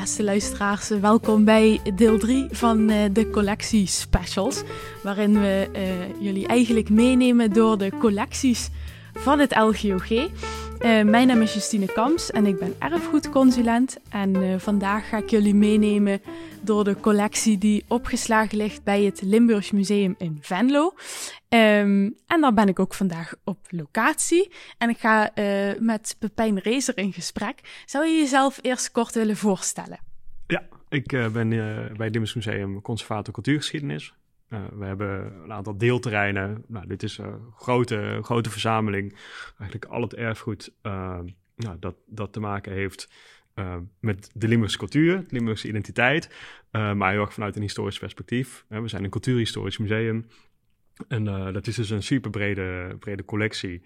beste luisteraars, welkom bij deel 3 van uh, de collectie specials. Waarin we uh, jullie eigenlijk meenemen door de collecties van het LGOG. Uh, mijn naam is Justine Kams en ik ben erfgoedconsulent. En vandaag ga ik jullie meenemen door de collectie die opgeslagen ligt bij het Limburgs Museum in Venlo. Um, en daar ben ik ook vandaag op locatie. En ik ga uh, met Pepijn Rezer in gesprek. Zou je jezelf eerst kort willen voorstellen? Ja, ik ben bij het Limburgs Museum conservator cultuurgeschiedenis. We hebben een aantal deelterreinen. Nou, dit is een grote, grote verzameling. Eigenlijk al het erfgoed nou, dat, dat te maken heeft met de Limburgse cultuur, de Limburgse identiteit, maar heel erg vanuit een historisch perspectief. We zijn een cultuurhistorisch museum en dat is dus een super brede, brede collectie.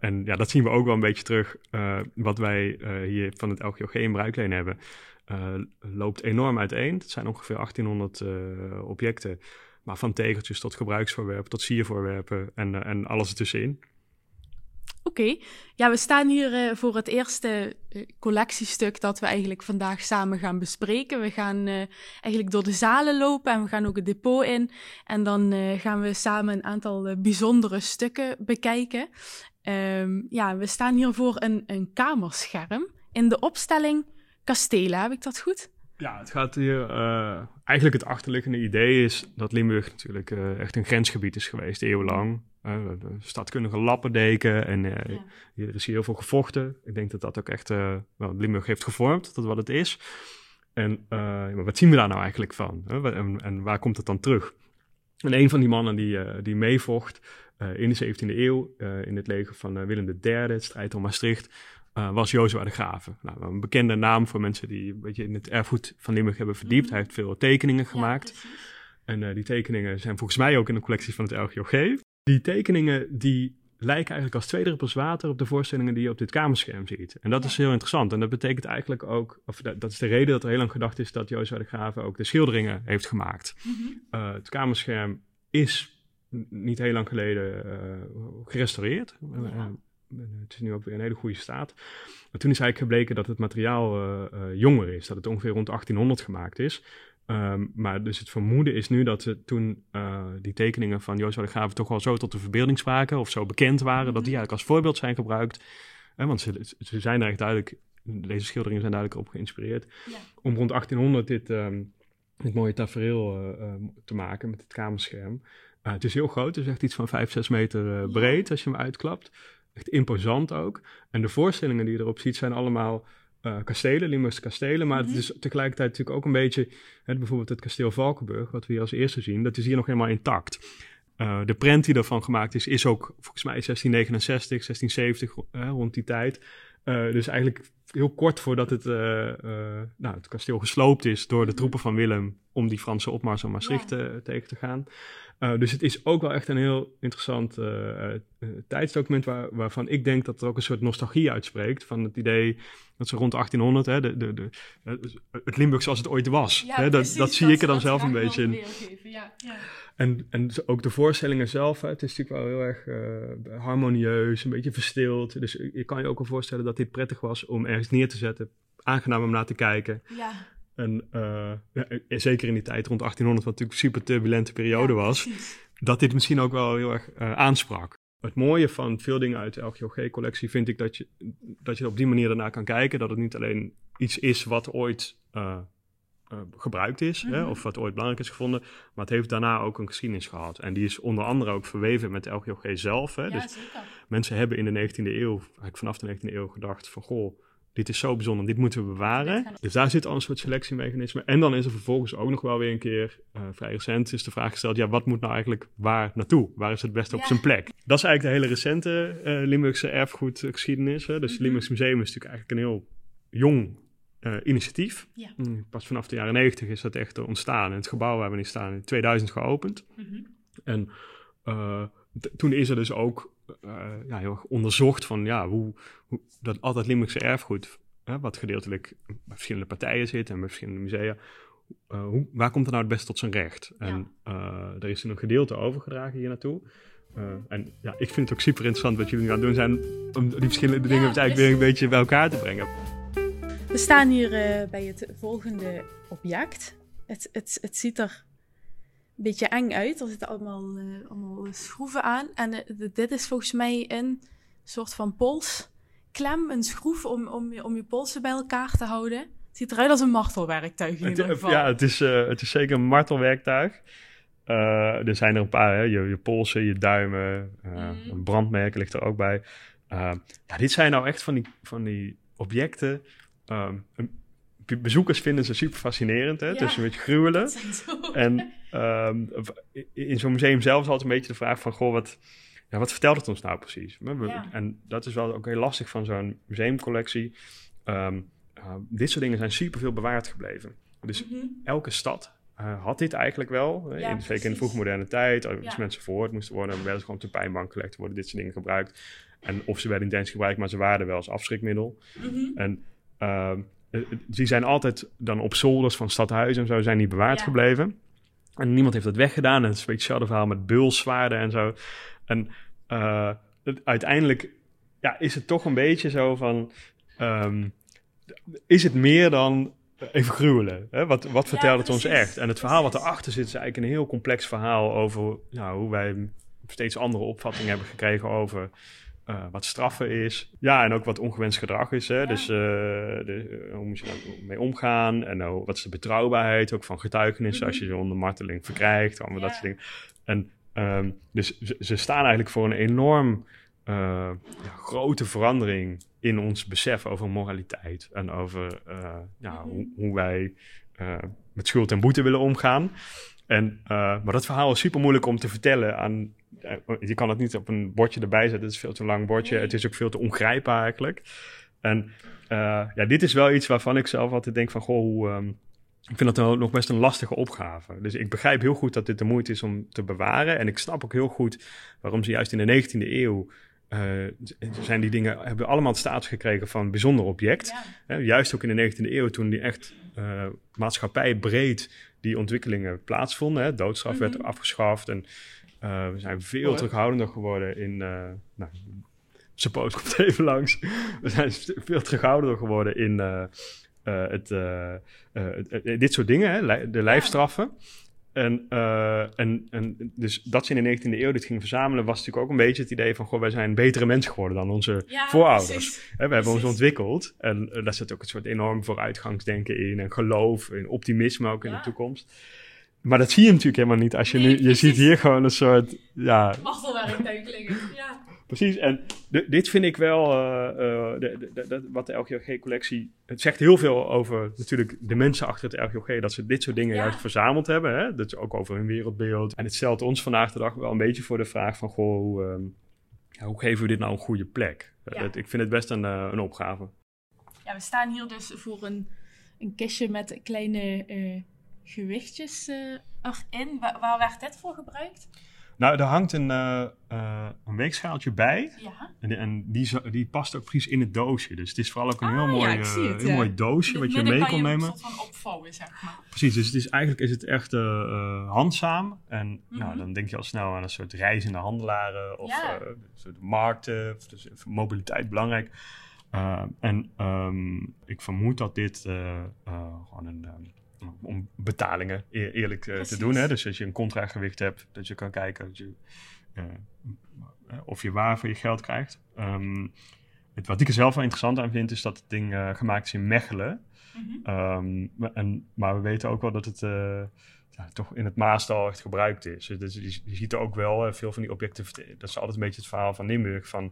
en ja, dat zien we ook wel een beetje terug. wat wij hier van het LGOG in Bruikleen hebben, loopt enorm uiteen. Het zijn ongeveer 1800 objecten, maar van tegeltjes tot gebruiksvoorwerpen, tot siervoorwerpen en, en alles ertussenin. Oké, ja, we staan hier uh, voor het eerste uh, collectiestuk dat we eigenlijk vandaag samen gaan bespreken. We gaan eigenlijk door de zalen lopen en we gaan ook het depot in. En dan gaan we samen een aantal bijzondere stukken bekijken. Um, ja, we staan hier voor een, een kamerscherm in de opstelling Kastelen. Heb ik dat goed? Ja, het gaat hier. eigenlijk het achterliggende idee is dat Limburg natuurlijk echt een grensgebied is geweest, eeuwenlang. Uh, de stadkundige lappendeken en ja. er is hier heel veel gevochten. Ik denk dat dat ook echt well, Limburg heeft gevormd, dat wat het is. En maar wat zien we daar nou eigenlijk van? En, en, waar komt het dan terug? En een van die mannen die, die meevocht in de 17e eeuw in het leger van Willem III, het strijd om Maastricht, was Jozua de Graven. Nou, een bekende naam voor mensen die een beetje in het erfgoed van Limburg hebben verdiept. Mhm. Hij heeft veel tekeningen gemaakt. Ja, en die tekeningen zijn volgens mij ook in de collectie van het LGOG. Die tekeningen die lijken eigenlijk als twee druppels water op de voorstellingen die je op dit kamerscherm ziet. En dat is heel interessant. En dat betekent eigenlijk ook, of dat, is de reden dat er heel lang gedacht is dat Jozef de Graven ook de schilderingen heeft gemaakt. Mhm. Uh, het kamerscherm is niet heel lang geleden uh, gerestaureerd. Uh, het is nu ook weer in een hele goede staat. Maar toen is eigenlijk gebleken dat het materiaal jonger is, dat het ongeveer rond 1800 gemaakt is. Um, maar dus het vermoeden is nu dat ze toen uh, die tekeningen van Jozef de Graven toch wel zo tot de verbeelding spraken of zo bekend waren, dat die mhm. eigenlijk als voorbeeld zijn gebruikt. Eh, want ze, ze zijn er echt duidelijk, deze schilderingen zijn duidelijk op geïnspireerd, ja. om rond 1800 dit, um, dit mooie tafereel uh, te maken met het kamerscherm. het is heel groot, het is echt iets van 5, 6 meter breed als je hem uitklapt. Echt imposant ook. En de voorstellingen die je erop ziet zijn allemaal uh, kastelen, Limburgse kastelen. Maar het mhm. is tegelijkertijd natuurlijk ook een beetje, hè, bijvoorbeeld het kasteel Valkenburg, wat we hier als eerste zien, dat is hier nog helemaal intact. Uh, de prent die ervan gemaakt is, is ook volgens mij 1669, 1670, uh, rond die tijd. Uh, dus eigenlijk heel kort voordat het, nou, het kasteel gesloopt is door de mhm. troepen van Willem om die Franse opmars aan Maastricht tegen te gaan. Uh, dus het is ook wel echt een heel interessant tijdsdocument waar, waarvan ik denk dat er ook een soort nostalgie uitspreekt. Van het idee dat ze rond 1800, hè, de, de, de, het Limburg zoals het ooit was. Ja, hè, dat, dat, zie ik er dan zelf een beetje in. Ja. En, en ook de voorstellingen zelf, hè, het is natuurlijk wel heel erg harmonieus, een beetje verstild. Dus je kan je ook wel voorstellen dat dit prettig was om ergens neer te zetten. Aangenaam om naar te kijken. Ja. En uh, ja, zeker in die tijd rond 1800, wat natuurlijk een super turbulente periode was, dat dit misschien ook wel heel erg uh, aansprak. Het mooie van veel dingen uit de LGOG-collectie vind ik dat je, dat je op die manier daarna kan kijken. Dat het niet alleen iets is wat ooit uh, gebruikt is, hè, mhm. of wat ooit belangrijk is gevonden, maar het heeft daarna ook een geschiedenis gehad. En die is onder andere ook verweven met de LGOG zelf. Hè. Ja, dus mensen hebben in de 19e eeuw, eigenlijk vanaf de 19e eeuw, gedacht van goh dit is zo bijzonder, dit moeten we bewaren. Dus daar zit al een soort selectiemechanisme. En dan is er vervolgens ook nog wel weer een keer, uh, vrij recent, is de vraag gesteld, ja, wat moet nou eigenlijk waar naartoe? Waar is het best op zijn plek? Dat is eigenlijk de hele recente uh, Limburgse erfgoedgeschiedenis. Hè? Dus het mm Limburgs Museum is natuurlijk eigenlijk een heel jong uh, initiatief. Ja. Mm, pas vanaf de jaren negentig is dat echt ontstaan. En het gebouw waar we nu staan in 2000 geopend. Mm -hmm. En toen is er dus ook ja, heel erg onderzocht van ja, hoe, hoe dat altijd Limburgse erfgoed, hè, wat gedeeltelijk bij verschillende partijen zit en bij verschillende musea, uh, hoe, waar komt het nou het best tot zijn recht? En uh, er is een gedeelte overgedragen hier naartoe. en ja, ik vind het ook super interessant wat jullie nu aan het doen zijn om die verschillende dingen eigenlijk weer een beetje bij elkaar te brengen. We staan hier bij het volgende object. Het, het, het ziet er beetje eng uit. Er zitten allemaal, uh, allemaal schroeven aan. En uh, dit is volgens mij een soort van polsklem, een schroef om, om, om je polsen bij elkaar te houden. Het ziet eruit als een martelwerktuig in ieder geval. Ja, het is, het is zeker een martelwerktuig. er zijn er een paar, hè? Je, je polsen, je duimen, mm. een brandmerk ligt er ook bij. ja, dit zijn nou echt van die, van die objecten um, bezoekers vinden ze super fascinerend. Hè? Ja, het is een beetje gruwelen. En um, in zo'n museum zelf is altijd een beetje de vraag van... Goh, wat, ja, wat vertelt het ons nou precies? Ja. En dat is wel ook heel lastig van zo'n museumcollectie. Um, uh, dit soort dingen zijn super veel bewaard gebleven. Dus mm -hmm. elke stad uh, had dit eigenlijk wel. Ja, in, zeker in de vroegmoderne tijd. Als mensen verhoord moesten worden... werden ze gewoon op de pijnbank gelegd. worden dit soort dingen gebruikt. En of ze werden in dienst gebruikt... maar ze waren wel als afschrikmiddel. Mm -hmm. En uh, die zijn altijd dan op zolders van stadhuizen en zo zijn die bewaard gebleven. En niemand heeft dat weggedaan. En het is een beetje hetzelfde verhaal met beulswaarden en zo. En uh, uiteindelijk ja, is het toch een beetje zo van... Um, is het meer dan even gruwelen? Hè? Wat, wat vertelt het ons echt? En het verhaal wat erachter zit is eigenlijk een heel complex verhaal... over nou, hoe wij steeds andere opvattingen hebben gekregen over uh, wat straffen is. Ja, en ook wat ongewenst gedrag is. Hè? Dus uh, de, hoe moet je daar mee omgaan? En uh, wat is de betrouwbaarheid ook van getuigenissen als je ze onder marteling verkrijgt? Allemaal ja. dat soort dingen. En um, dus ze, ze, staan eigenlijk voor een enorm ja, grote verandering in ons besef over moraliteit. En over mm -hmm. hoe, hoe, wij met schuld en boete willen omgaan. En, maar dat verhaal is super moeilijk om te vertellen aan eh, je kan het niet op een bordje erbij zetten. Het is veel te lang bordje. Het is ook veel te ongrijpbaar eigenlijk. En uh, ja, dit is wel iets waarvan ik zelf altijd denk van... Goh, hoe, um, ik vind dat nog best een lastige opgave. Dus ik begrijp heel goed dat dit de moeite is om te bewaren. En ik snap ook heel goed waarom ze juist in de 19e eeuw... Uh, zijn die dingen, hebben allemaal status gekregen van bijzonder object. Ja. juist ook in de 19e eeuw, toen die echt uh, maatschappij breed die ontwikkelingen plaatsvonden. Hè. Doodstraf mm -hmm. werd afgeschaft en uh, we zijn veel terughoudender geworden in. Nou, Suppose komt even langs. We zijn veel terughoudender geworden in het, dit soort dingen, hè, de lijfstraffen. En, en, en dus dat ze in de 19e eeuw dit gingen verzamelen, was natuurlijk ook een beetje het idee van: goh, wij zijn betere mensen geworden dan onze ja, voorouders. Hè, we hebben ons ontwikkeld en daar zit ook een soort enorm vooruitgangsdenken in en geloof en optimisme ook in ja. de toekomst. Maar dat zie je natuurlijk helemaal niet als je nu... Je ziet hier gewoon een soort... Ja, Wachtelwerktuiglingen, ja. Precies, en dit vind ik wel... De, de, de, wat de LGOG-collectie... Het zegt heel veel over natuurlijk de mensen achter het LGOG... dat ze dit soort dingen ja. juist verzameld hebben. Hè? Dat is ook over hun wereldbeeld. En het stelt ons vandaag de dag wel een beetje voor de vraag van... Goh, hoe, um, ja, hoe geven we dit nou een goede plek? Ja. ik vind het best een, uh, een opgave. Ja, we staan hier dus voor een, een kistje met kleine gewichtjes uh, erin. Waar, waar, werd dit voor gebruikt? Nou, er hangt een, uh, uh, een weegschaaltje bij. Ja. En, en die, die, past ook precies in het doosje. Dus het is vooral ook een heel, ah, mooi, ja, het, heel ja. mooi doosje wat je mee kon nemen. Een soort van opvouwen, zeg maar. Precies, dus het is, eigenlijk is het echt handzaam. En mm -hmm. nou, mhm. dan denk je al snel aan een soort reizende handelaren of soort markten. Of dus mobiliteit belangrijk. en um, ik vermoed dat dit gewoon een om betalingen eerlijk uh, te doen. Hè? Dus als je een contragewicht hebt, dat je kan kijken dat je, uh, of je waar voor je geld krijgt. Um, het, wat ik er zelf wel interessant aan vind, is dat het ding uh, gemaakt is in Mechelen. Mm -hmm. um, en, maar we weten ook wel dat het ja, toch in het Maastal echt gebruikt is. Dus je, je ziet er ook wel veel van die objecten. Dat is altijd een beetje het verhaal van Limburg. Van,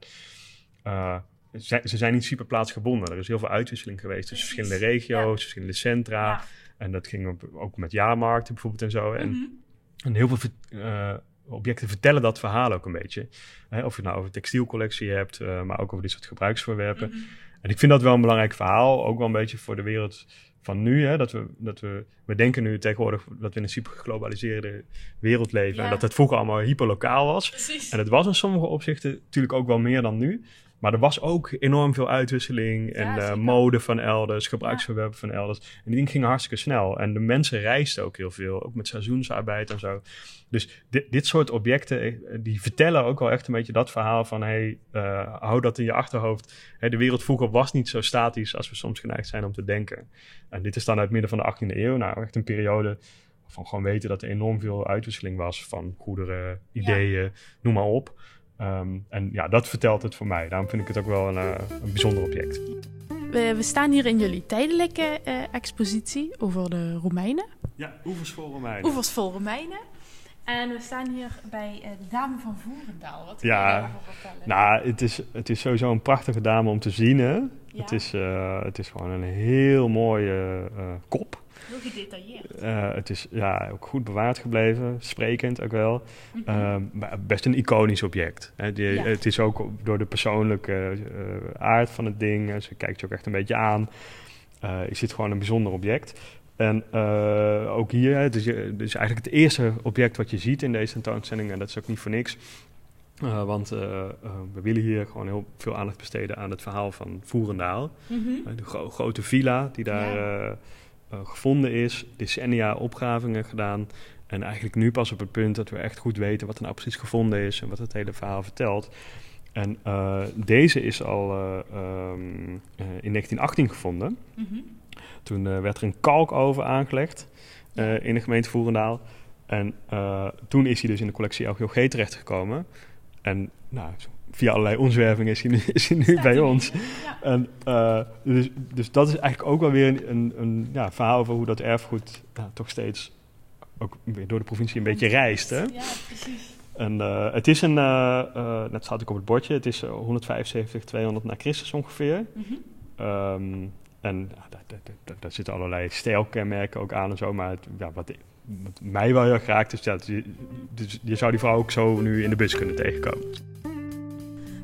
ze, ze, zijn niet super plaatsgebonden. Er is heel veel uitwisseling geweest tussen verschillende regio's, ja. verschillende centra. Ja. En dat ging op, ook met jaarmarkten bijvoorbeeld en zo. En, mm -hmm. en heel veel uh, objecten vertellen dat verhaal ook een beetje. Hè, of je nou over textielcollectie hebt, uh, maar ook over dit soort gebruiksvoorwerpen. Mm -hmm. En ik vind dat wel een belangrijk verhaal. Ook wel een beetje voor de wereld van nu. Hè, dat we, dat we, we denken nu tegenwoordig dat we in een super geglobaliseerde wereld leven. Ja. En dat het vroeger allemaal hyperlokaal was. Precies. En het was in sommige opzichten natuurlijk ook wel meer dan nu. Maar er was ook enorm veel uitwisseling en Ja, eh, mode van elders, gebruiksverwerpen van elders. En die dingen gingen hartstikke snel. En de mensen reisden ook heel veel, ook met seizoensarbeid en zo. Dus dit, dit soort objecten, eh, die vertellen ook wel echt een beetje dat verhaal van... hey, eh, hou dat in je achterhoofd. De wereld vroeger was niet zo statisch als we soms geneigd zijn om te denken. En dit is dan uit midden van de 18e eeuw. Nou, echt een periode van gewoon weten dat er enorm veel uitwisseling was van goederen, ideeën, noem maar op. Ehm, en ja, dat vertelt het voor mij. Daarom vind ik het ook wel een, eh, een bijzonder object. We, we staan hier in jullie tijdelijke eh, expositie over de Romeinen. Ja, oevers voor Romeinen. Oevers vol Romeinen. En we staan hier bij eh, de Dame van Voerendaal. Wat kun je daarover vertellen? Nou, het is, het is sowieso een prachtige dame om te zien. Hè? Ja, Het, is, het is gewoon een heel mooie kop. Gedetailleerd. Eh, het is ja, ook goed bewaard gebleven, sprekend ook wel. Mhm. Ehm, maar best een iconisch object. Hè. Die, Ja. Het is ook door de persoonlijke eh, aard van het ding. Ze kijkt je ook echt een beetje aan. Eh is dit gewoon een bijzonder object. En ook hier, het is, het is eigenlijk het eerste object wat je ziet in deze tentoonstelling. En dat is ook niet voor niks. Want we willen hier gewoon heel veel aandacht besteden aan het verhaal van Voerendaal. Mhm. Eh, De gro- grote villa die daar Ja. Eh, gevonden is, decennia opgravingen gedaan. En eigenlijk nu pas op het punt dat we echt goed weten wat er nou precies gevonden is en wat het hele verhaal vertelt. En eh, deze is al eh, ehm, eh, in 1918 gevonden. Mhm. Toen werd er een kalkoven aangelegd in de gemeente Voerendaal. En toen is hij dus in de collectie LGOG terechtgekomen. En nou, via allerlei omzwervingen is hij nu, is hij nu Staat bij ons. Ja. En, eh, dus, dus dat is eigenlijk ook wel weer een, een, een ja, verhaal over hoe dat erfgoed ja, toch steeds ook weer door de provincie een beetje reist. Hè? Ja, precies. En eh, het is een, eh, net staat ook op het bordje, het is eh, 175, 200 na Christus ongeveer. Mhm. Ehm, en daar, daar, daar, daar zitten allerlei stijlkenmerken ook aan en zo. Maar het, ja, wat, wat mij wel heel erg raakt is, je, dus je zou die vrouw ook zo nu in de bus kunnen tegenkomen.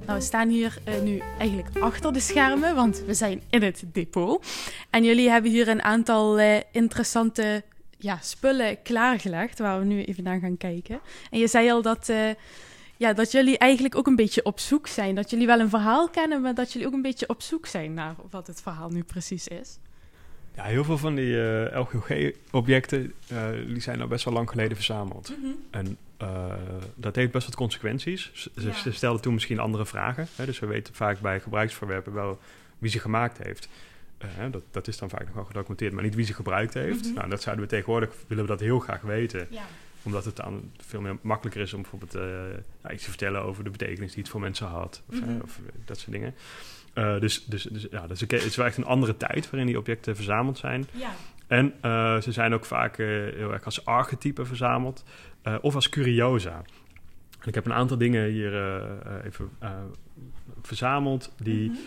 Nou, we staan hier eh, nu eigenlijk achter de schermen, want we zijn in het depot. En jullie hebben hier een aantal eh, interessante ja, spullen klaargelegd, waar we nu even naar gaan kijken. En je zei al dat, eh, ja, dat jullie eigenlijk ook een beetje op zoek zijn. Dat jullie wel een verhaal kennen, maar dat jullie ook een beetje op zoek zijn naar wat het verhaal nu precies is. Ja, heel veel van die eh, LGOG-objecten eh, die zijn al best wel lang geleden verzameld. En eh, dat heeft best wat consequenties. Ze, ze- Ja. ze stelden toen misschien andere vragen. Hè? Dus we weten vaak bij gebruiksverwerpen wel wie ze gemaakt heeft. Dat, dat is dan vaak nog wel gedocumenteerd, maar niet wie ze gebruikt heeft. Mhm. Nou, dat zouden we tegenwoordig, willen we dat heel graag weten. Ja. Omdat het dan veel meer makkelijker is om bijvoorbeeld nou, iets te vertellen over de betekenis die het voor mensen had. Of, Mhm. of dat soort dingen. Eh, dus dus, dus ja, dus het is wel echt een andere tijd waarin die objecten verzameld zijn. Ja. En eh, ze zijn ook vaak eh, heel erg als archetype verzameld of als curiosa. En ik heb een aantal dingen hier even verzameld die, Mhm.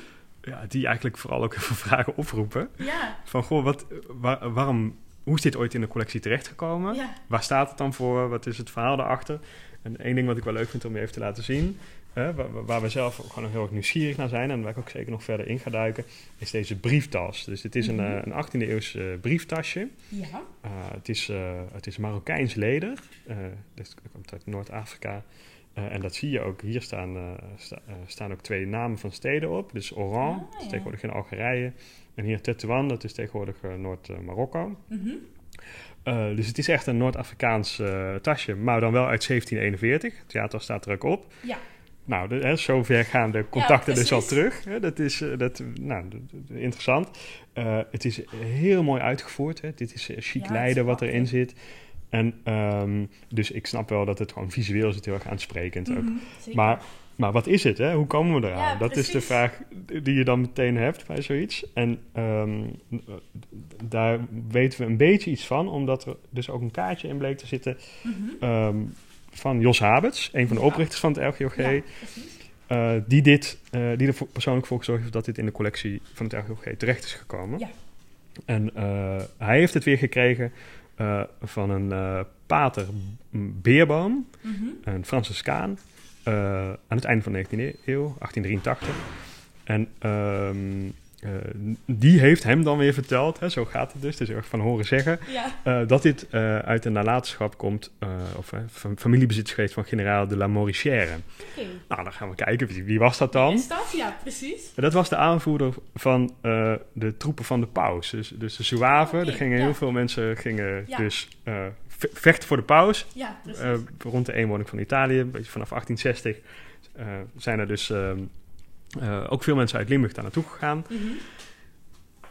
ja, die eigenlijk vooral ook even vragen oproepen. Ja. Van goh, wat, waar- waarom, hoe is dit ooit in de collectie terechtgekomen? Ja. Waar staat het dan voor? Wat is het verhaal daarachter? En één ding wat ik wel leuk vind om je even te laten zien, hè, waar, waar we zelf ook gewoon heel erg nieuwsgierig naar zijn en waar ik ook zeker nog verder in ga duiken, is deze brieftas. Dus dit is een, Mhm. eh, een 18e eeuws eh, brieftasje. Ja. Uh, het, is, het is Marokkaans leder. Uh, dat komt uit Noord-Afrika. Uh, en dat zie je ook. Hier staan, uh, sta, staan ook twee namen van steden op. Dus Oran, Ah, dat is tegenwoordig in Algerije. En hier Tetuan, dat is tegenwoordig Noord-Marokko. Mhm. Uh, dus het is echt een Noord-Afrikaans tasje, maar dan wel uit 1741. Het jaartal staat er ook op. Ja. Nou, de, hè, zover gaan de contacten Ja, dus al terug. Hè, dat is uh, dat, nou, interessant. Uh, het is heel mooi uitgevoerd. Hè. Dit is uh, chic Ja, leiden wat erin zit. En um, dus ik snap wel dat het gewoon visueel is het heel erg aansprekend ook. Mhm. Maar, maar wat is het? Hè? Hoe komen we eraan? Ja, dat is de vraag die je dan meteen hebt bij zoiets. En ehm, daar weten we een beetje iets van, omdat er dus ook een kaartje in bleek te zitten Mhm. ehm, van Jos Habets, een van de oprichters van het LGOG. Eh, die, dit, eh, die er persoonlijk voor gezorgd heeft dat dit in de collectie van het LGOG terecht is gekomen. Ja. En eh, hij heeft het weer gekregen van een pater Beerboom, Mhm. een Franciscaan, aan het einde van de 19e eeuw, 1883. En ehm, eh, die heeft hem dan weer verteld, hè, zo gaat het dus, dus erg van horen zeggen, Ja. eh, dat dit eh, uit de nalatenschap komt, of familiebezit is geweest van generaal de la Morichère. Nou, dan gaan we kijken, wie, wie was dat dan? Is dat? Ja, precies. Dat was de aanvoerder van de troepen van de paus. Dus, dus de Zouaven. Er gingen ja. heel veel mensen gingen Ja. dus ve- vechten voor de paus. Rond de eenwoning van Italië, een beetje vanaf 1860, uh, zijn er dus uh, ook veel mensen uit Limburg daar naartoe gegaan. Mhm.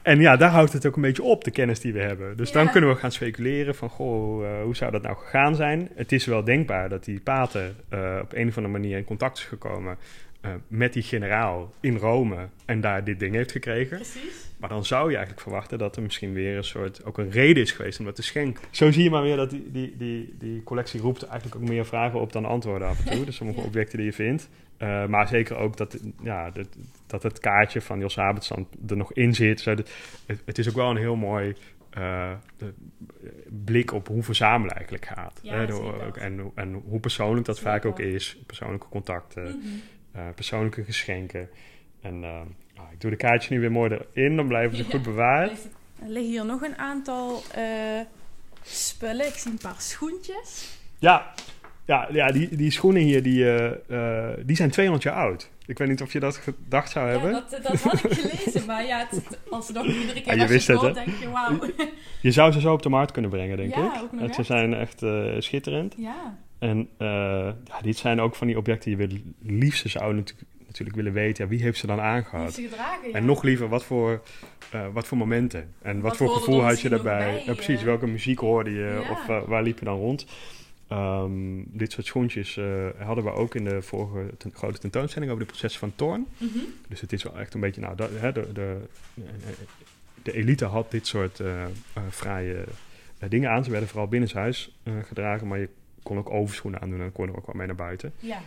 En ja, daar houdt het ook een beetje op, de kennis die we hebben. Dus Ja. dan kunnen we gaan speculeren van, goh, uh, hoe zou dat nou gegaan zijn? Het is wel denkbaar dat die pater uh, op een of andere manier in contact is gekomen uh, met die generaal in Rome en daar dit ding heeft gekregen. Precies. Maar dan zou je eigenlijk verwachten dat er misschien weer een soort, ook een reden is geweest om dat te schenken. Zo zie je maar weer dat die, die, die, die collectie roept eigenlijk ook meer vragen op dan antwoorden af en toe. Dus sommige Ja. objecten die je vindt. Uh, maar zeker ook dat, ja, dat, dat het kaartje van Jos Habetsand er nog in zit. Zo, dat, het, het is ook wel een heel mooi uh, blik op hoe verzamelen eigenlijk gaat. Ja, hè, ook, en, en hoe persoonlijk dat vaak ook is. Persoonlijke contacten, Mhm. Persoonlijke geschenken. En uh, ah, ik doe de kaartje nu weer mooi erin, dan blijven ze Ja. goed bewaard. Er liggen hier nog een aantal eh, spullen. Ik zie een paar schoentjes. Ja, ja, ja die, die schoenen hier, die, eh, eh, die zijn 200 jaar oud. Ik weet niet of je dat gedacht zou hebben. Ja, dat, dat had ik gelezen, maar ja, het, als nog iedere keer Ah, je als wist je het, hoort, hè? denk je, wauw. Je zou ze zo op de markt kunnen brengen, denk Ja, ik. ook nog ze zijn echt eh, schitterend. Ja, En eh, ja, dit zijn ook van die objecten die we het liefst zouden natuurlijk, natuurlijk willen weten. Ja, wie heeft ze dan aangehad? ze gedragen, ja. En nog liever, wat voor, eh, wat voor momenten? En wat, Wat voor gevoel had je daarbij? bij, ja, precies, welke muziek hoorde je? Of eh, waar liep je dan rond? Ehm, dit soort schoentjes hadden we ook in de vorige ten- grote tentoonstelling over de processen van Thorn. Mhm. Dus het is wel echt een beetje, nou, dat, hè, de, de, de elite had dit soort fraaie dingen aan. Ze werden vooral binnenshuis gedragen, maar je kon ook overschoenen aandoen en dan kon je er ook wel mee naar buiten. Ja.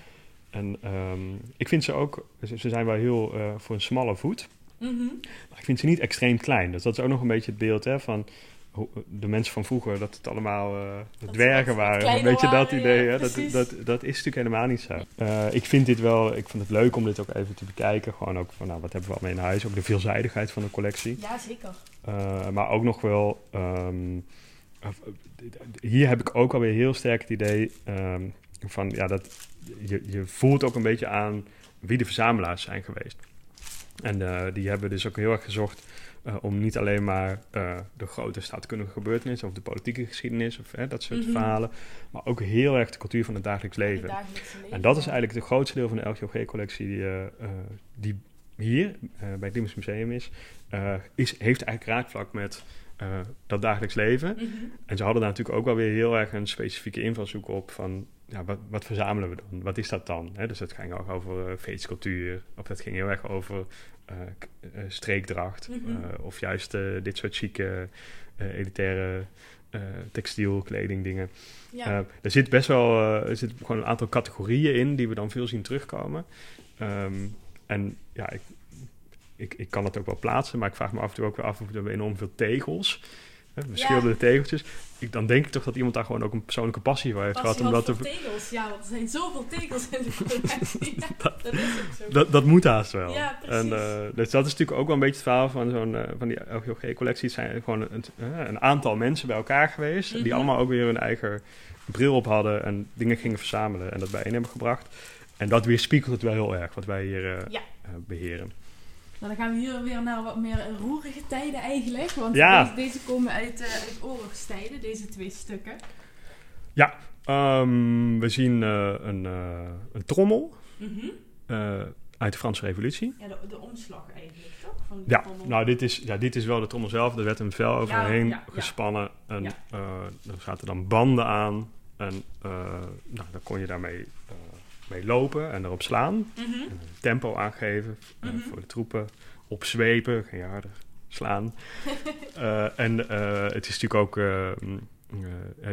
En ehm, ik vind ze ook, ze, zijn wel heel eh, voor een smalle voet. Mhm. Maar ik vind ze niet extreem klein. Dus dat is ook nog een beetje het beeld hè, van de mensen van vroeger, dat het allemaal eh, dwergen wat waren. Een kleiner beetje dat idee. ja, hè? Dat, dat, dat is natuurlijk helemaal niet zo. Eh, ik vind dit wel, ik vind het leuk om dit ook even te bekijken. Gewoon ook van, nou, wat hebben we al mee in huis? Ook de veelzijdigheid van de collectie. ja, zeker. Maar ook nog wel, ehm, eh, hier heb ik ook alweer heel sterk het idee ehm, van, ja, dat je, je voelt ook een beetje aan wie de verzamelaars zijn geweest. En eh, die hebben dus ook heel erg gezocht eh, om niet alleen maar eh, de grote staatkundige gebeurtenissen of de politieke geschiedenis of hè, dat soort Mhm. verhalen, maar ook heel erg de cultuur van het dagelijks Het leven. En dat is eigenlijk het grootste deel van de LGOG-collectie die, eh, eh, die hier eh, bij het Limburgs Museum is, eh, is. Heeft eigenlijk raakvlak met eh, dat dagelijks leven. Mhm. En ze hadden daar natuurlijk ook wel weer heel erg een specifieke invalshoek op van... Ja, wat, wat verzamelen we dan? Wat is dat dan? Dus dat ging ook over eh, feestcultuur. Of dat ging heel erg over eh, streekdracht. Mhm. of juist dit soort chique, elitaire textiel, kleding dingen. Ja. Er zit best wel er zit gewoon een aantal categorieën in die we dan veel zien terugkomen. Ehm, en ja, ik, ik, ik kan het ook wel plaatsen, maar ik vraag me af en toe ook weer af of we enorm veel tegels. Hè, verschillende tegeltjes. Ik, dan denk ik toch dat iemand daar gewoon ook een persoonlijke passie voor heeft gehad. Om wat dat, te, voor tegels, ja, want er zijn zoveel tegels in de collectie. Ja, dat is ook zo. dat, dat moet haast wel. Ja, en, eh, dus dat is natuurlijk ook wel een beetje het verhaal van, zo'n, eh, van die LGOG-collectie. Het zijn gewoon een, eh, een aantal mensen bij elkaar geweest. Die Mhm. allemaal ook weer hun eigen bril op hadden en dingen gingen verzamelen en dat bijeen hebben gebracht. En dat weerspiegelt het wel heel erg wat wij hier eh, Ja. eh, beheren. Nou, dan gaan we hier weer naar wat meer roerige tijden eigenlijk. Want Ja. deze, deze komen uit, eh, uit oorlogstijden, deze twee stukken. Ehm, we zien eh, een, eh, een trommel Mhm. uit de Franse Revolutie. Ja, de, de omslag eigenlijk, toch? Van Ja, trommel. nou dit is, ja, dit is wel de trommel zelf. Er werd een vel overheen ja, ja. gespannen. En Ja. er zaten dan banden aan. En nou, dan kon je daarmee mee lopen en erop slaan. Mhm. Tempo aangeven eh, Mhm. voor de troepen. Opzwepen, je harder slaan. Eh, en eh, het is natuurlijk ook... mm,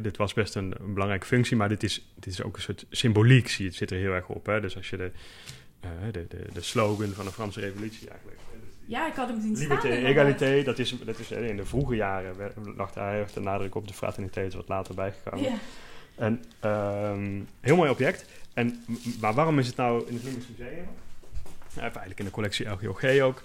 dit was best een, een belangrijke functie, maar dit is, dit is ook een soort symboliek, zie je, het zit er heel erg op. Hè? Dus als je de, de, de, de slogan van de Franse revolutie eigenlijk... dus Ja, ik had hem zien staan. Liberté, egalité, dat is, dat is in de vroege jaren lag daar de nadruk op. De fraterniteit is wat later bijgekomen. En ehm, heel mooi object. En, maar waarom is het nou in het Limburgs Museum? Ja, eigenlijk in de collectie LGOG ook.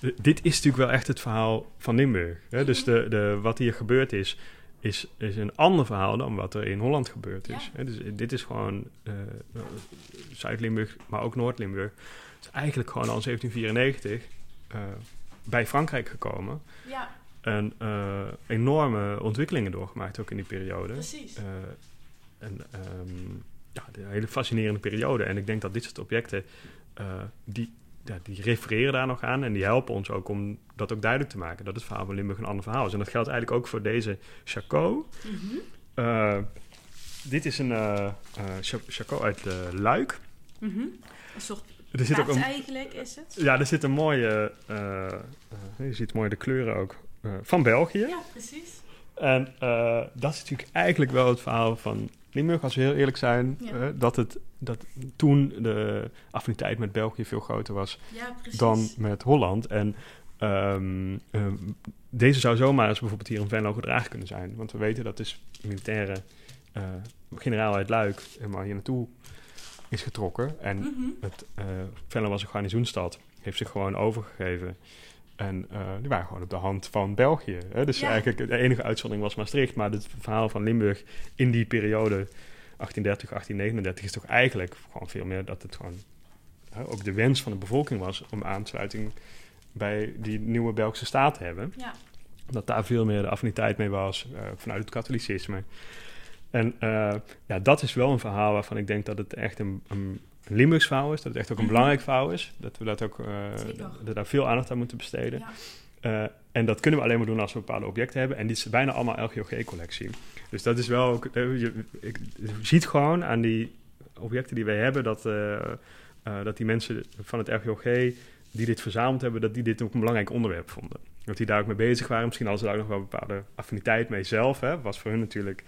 dit is natuurlijk wel echt het verhaal van Limburg. Hè? Dus de, de, wat hier gebeurd is, is, is een ander verhaal dan wat er in Holland gebeurd is. Hè? Dus dit is gewoon Zuid-Limburg, maar ook Noord-Limburg. Het is eigenlijk gewoon al 1794 bij Frankrijk gekomen. Ja. En enorme ontwikkelingen doorgemaakt ook in die periode. Precies. en um, ja, een hele fascinerende periode. En ik denk dat dit soort objecten, uh, die, ja, die refereren daar nog aan. En die helpen ons ook om dat ook duidelijk te maken. Dat het verhaal van Limburg een ander verhaal is. En dat geldt eigenlijk ook voor deze Chaco. Mm dit is een Chaco uit Luik. Mm -hmm. Een soort er zit ook een, eigenlijk is het? Ja, er zit een mooie... je ziet mooi de kleuren ook. Van België. Ja, precies. En dat is natuurlijk eigenlijk wel het verhaal van Limburg, als we heel eerlijk zijn, uh, dat, het, dat toen de affiniteit met België veel groter was ja, dan met Holland. En um, um, deze zou zomaar eens bijvoorbeeld hier in Venlo gedragen kunnen zijn. Want we weten dat dus militaire uh, generaal uit Luik helemaal hier naartoe is getrokken. En mm -hmm. het, Venlo was een garnizoenstad, heeft zich gewoon overgegeven. En uh, die waren gewoon op de hand van België. Hè? Dus ja. eigenlijk de enige uitzondering was Maastricht. Maar het verhaal van Limburg in die periode, 1830, 1839, is toch eigenlijk gewoon veel meer dat het gewoon hè, ook de wens van de bevolking was om aansluiting bij die nieuwe Belgische staat te hebben. Ja. Dat daar veel meer de affiniteit mee was uh, vanuit het katholicisme. En uh, ja, dat is wel een verhaal waarvan ik denk dat het echt een, een Limburgs verhaal is. Dat het echt ook een mhm. belangrijk verhaal is. Dat we dat ook, dat daar veel aandacht aan moeten besteden. Uh, en dat kunnen we alleen maar doen als we bepaalde objecten hebben. En dit is bijna allemaal LGOG-collectie. Dus dat is wel ook... Je, ik, je, ziet gewoon aan die objecten die wij hebben... dat, dat die mensen van het LGOG die dit verzameld hebben... dat die dit ook een belangrijk onderwerp vonden. Dat die daar ook mee bezig waren. Misschien hadden ze daar ook nog wel een bepaalde affiniteit mee zelf. Hè. Was voor hun natuurlijk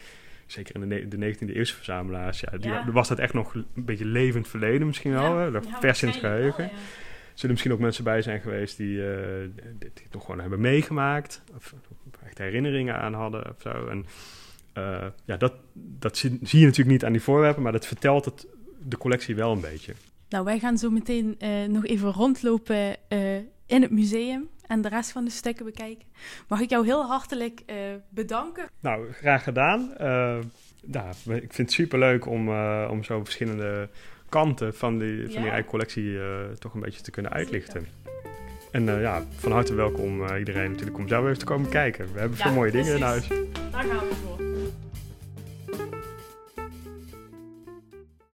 zeker in de, de 19e eeuwse verzamelaars, ja, die, was dat echt nog een beetje levend verleden misschien wel. Ja, hè? vers in het geheugen. Wel, Zullen misschien ook mensen bij zijn geweest die, uh, dit, dit nog gewoon hebben meegemaakt. Of, of, echt herinneringen aan hadden of zo. En uh, ja, dat, dat zie, zie, je natuurlijk niet aan die voorwerpen, maar dat vertelt het, de collectie wel een beetje. Nou, wij gaan zo meteen uh, nog even rondlopen in het museum en de rest van de stukken bekijken. Mag ik jou heel hartelijk uh, bedanken. Nou, graag gedaan. Uh, nou, ik vind het superleuk om, uh, om zo verschillende kanten van die, van die eigen collectie toch een beetje te kunnen uitlichten. En ja, van harte welkom iedereen natuurlijk om zelf even te komen kijken. We hebben ja, veel mooie precies. dingen in huis. Daar gaan we voor.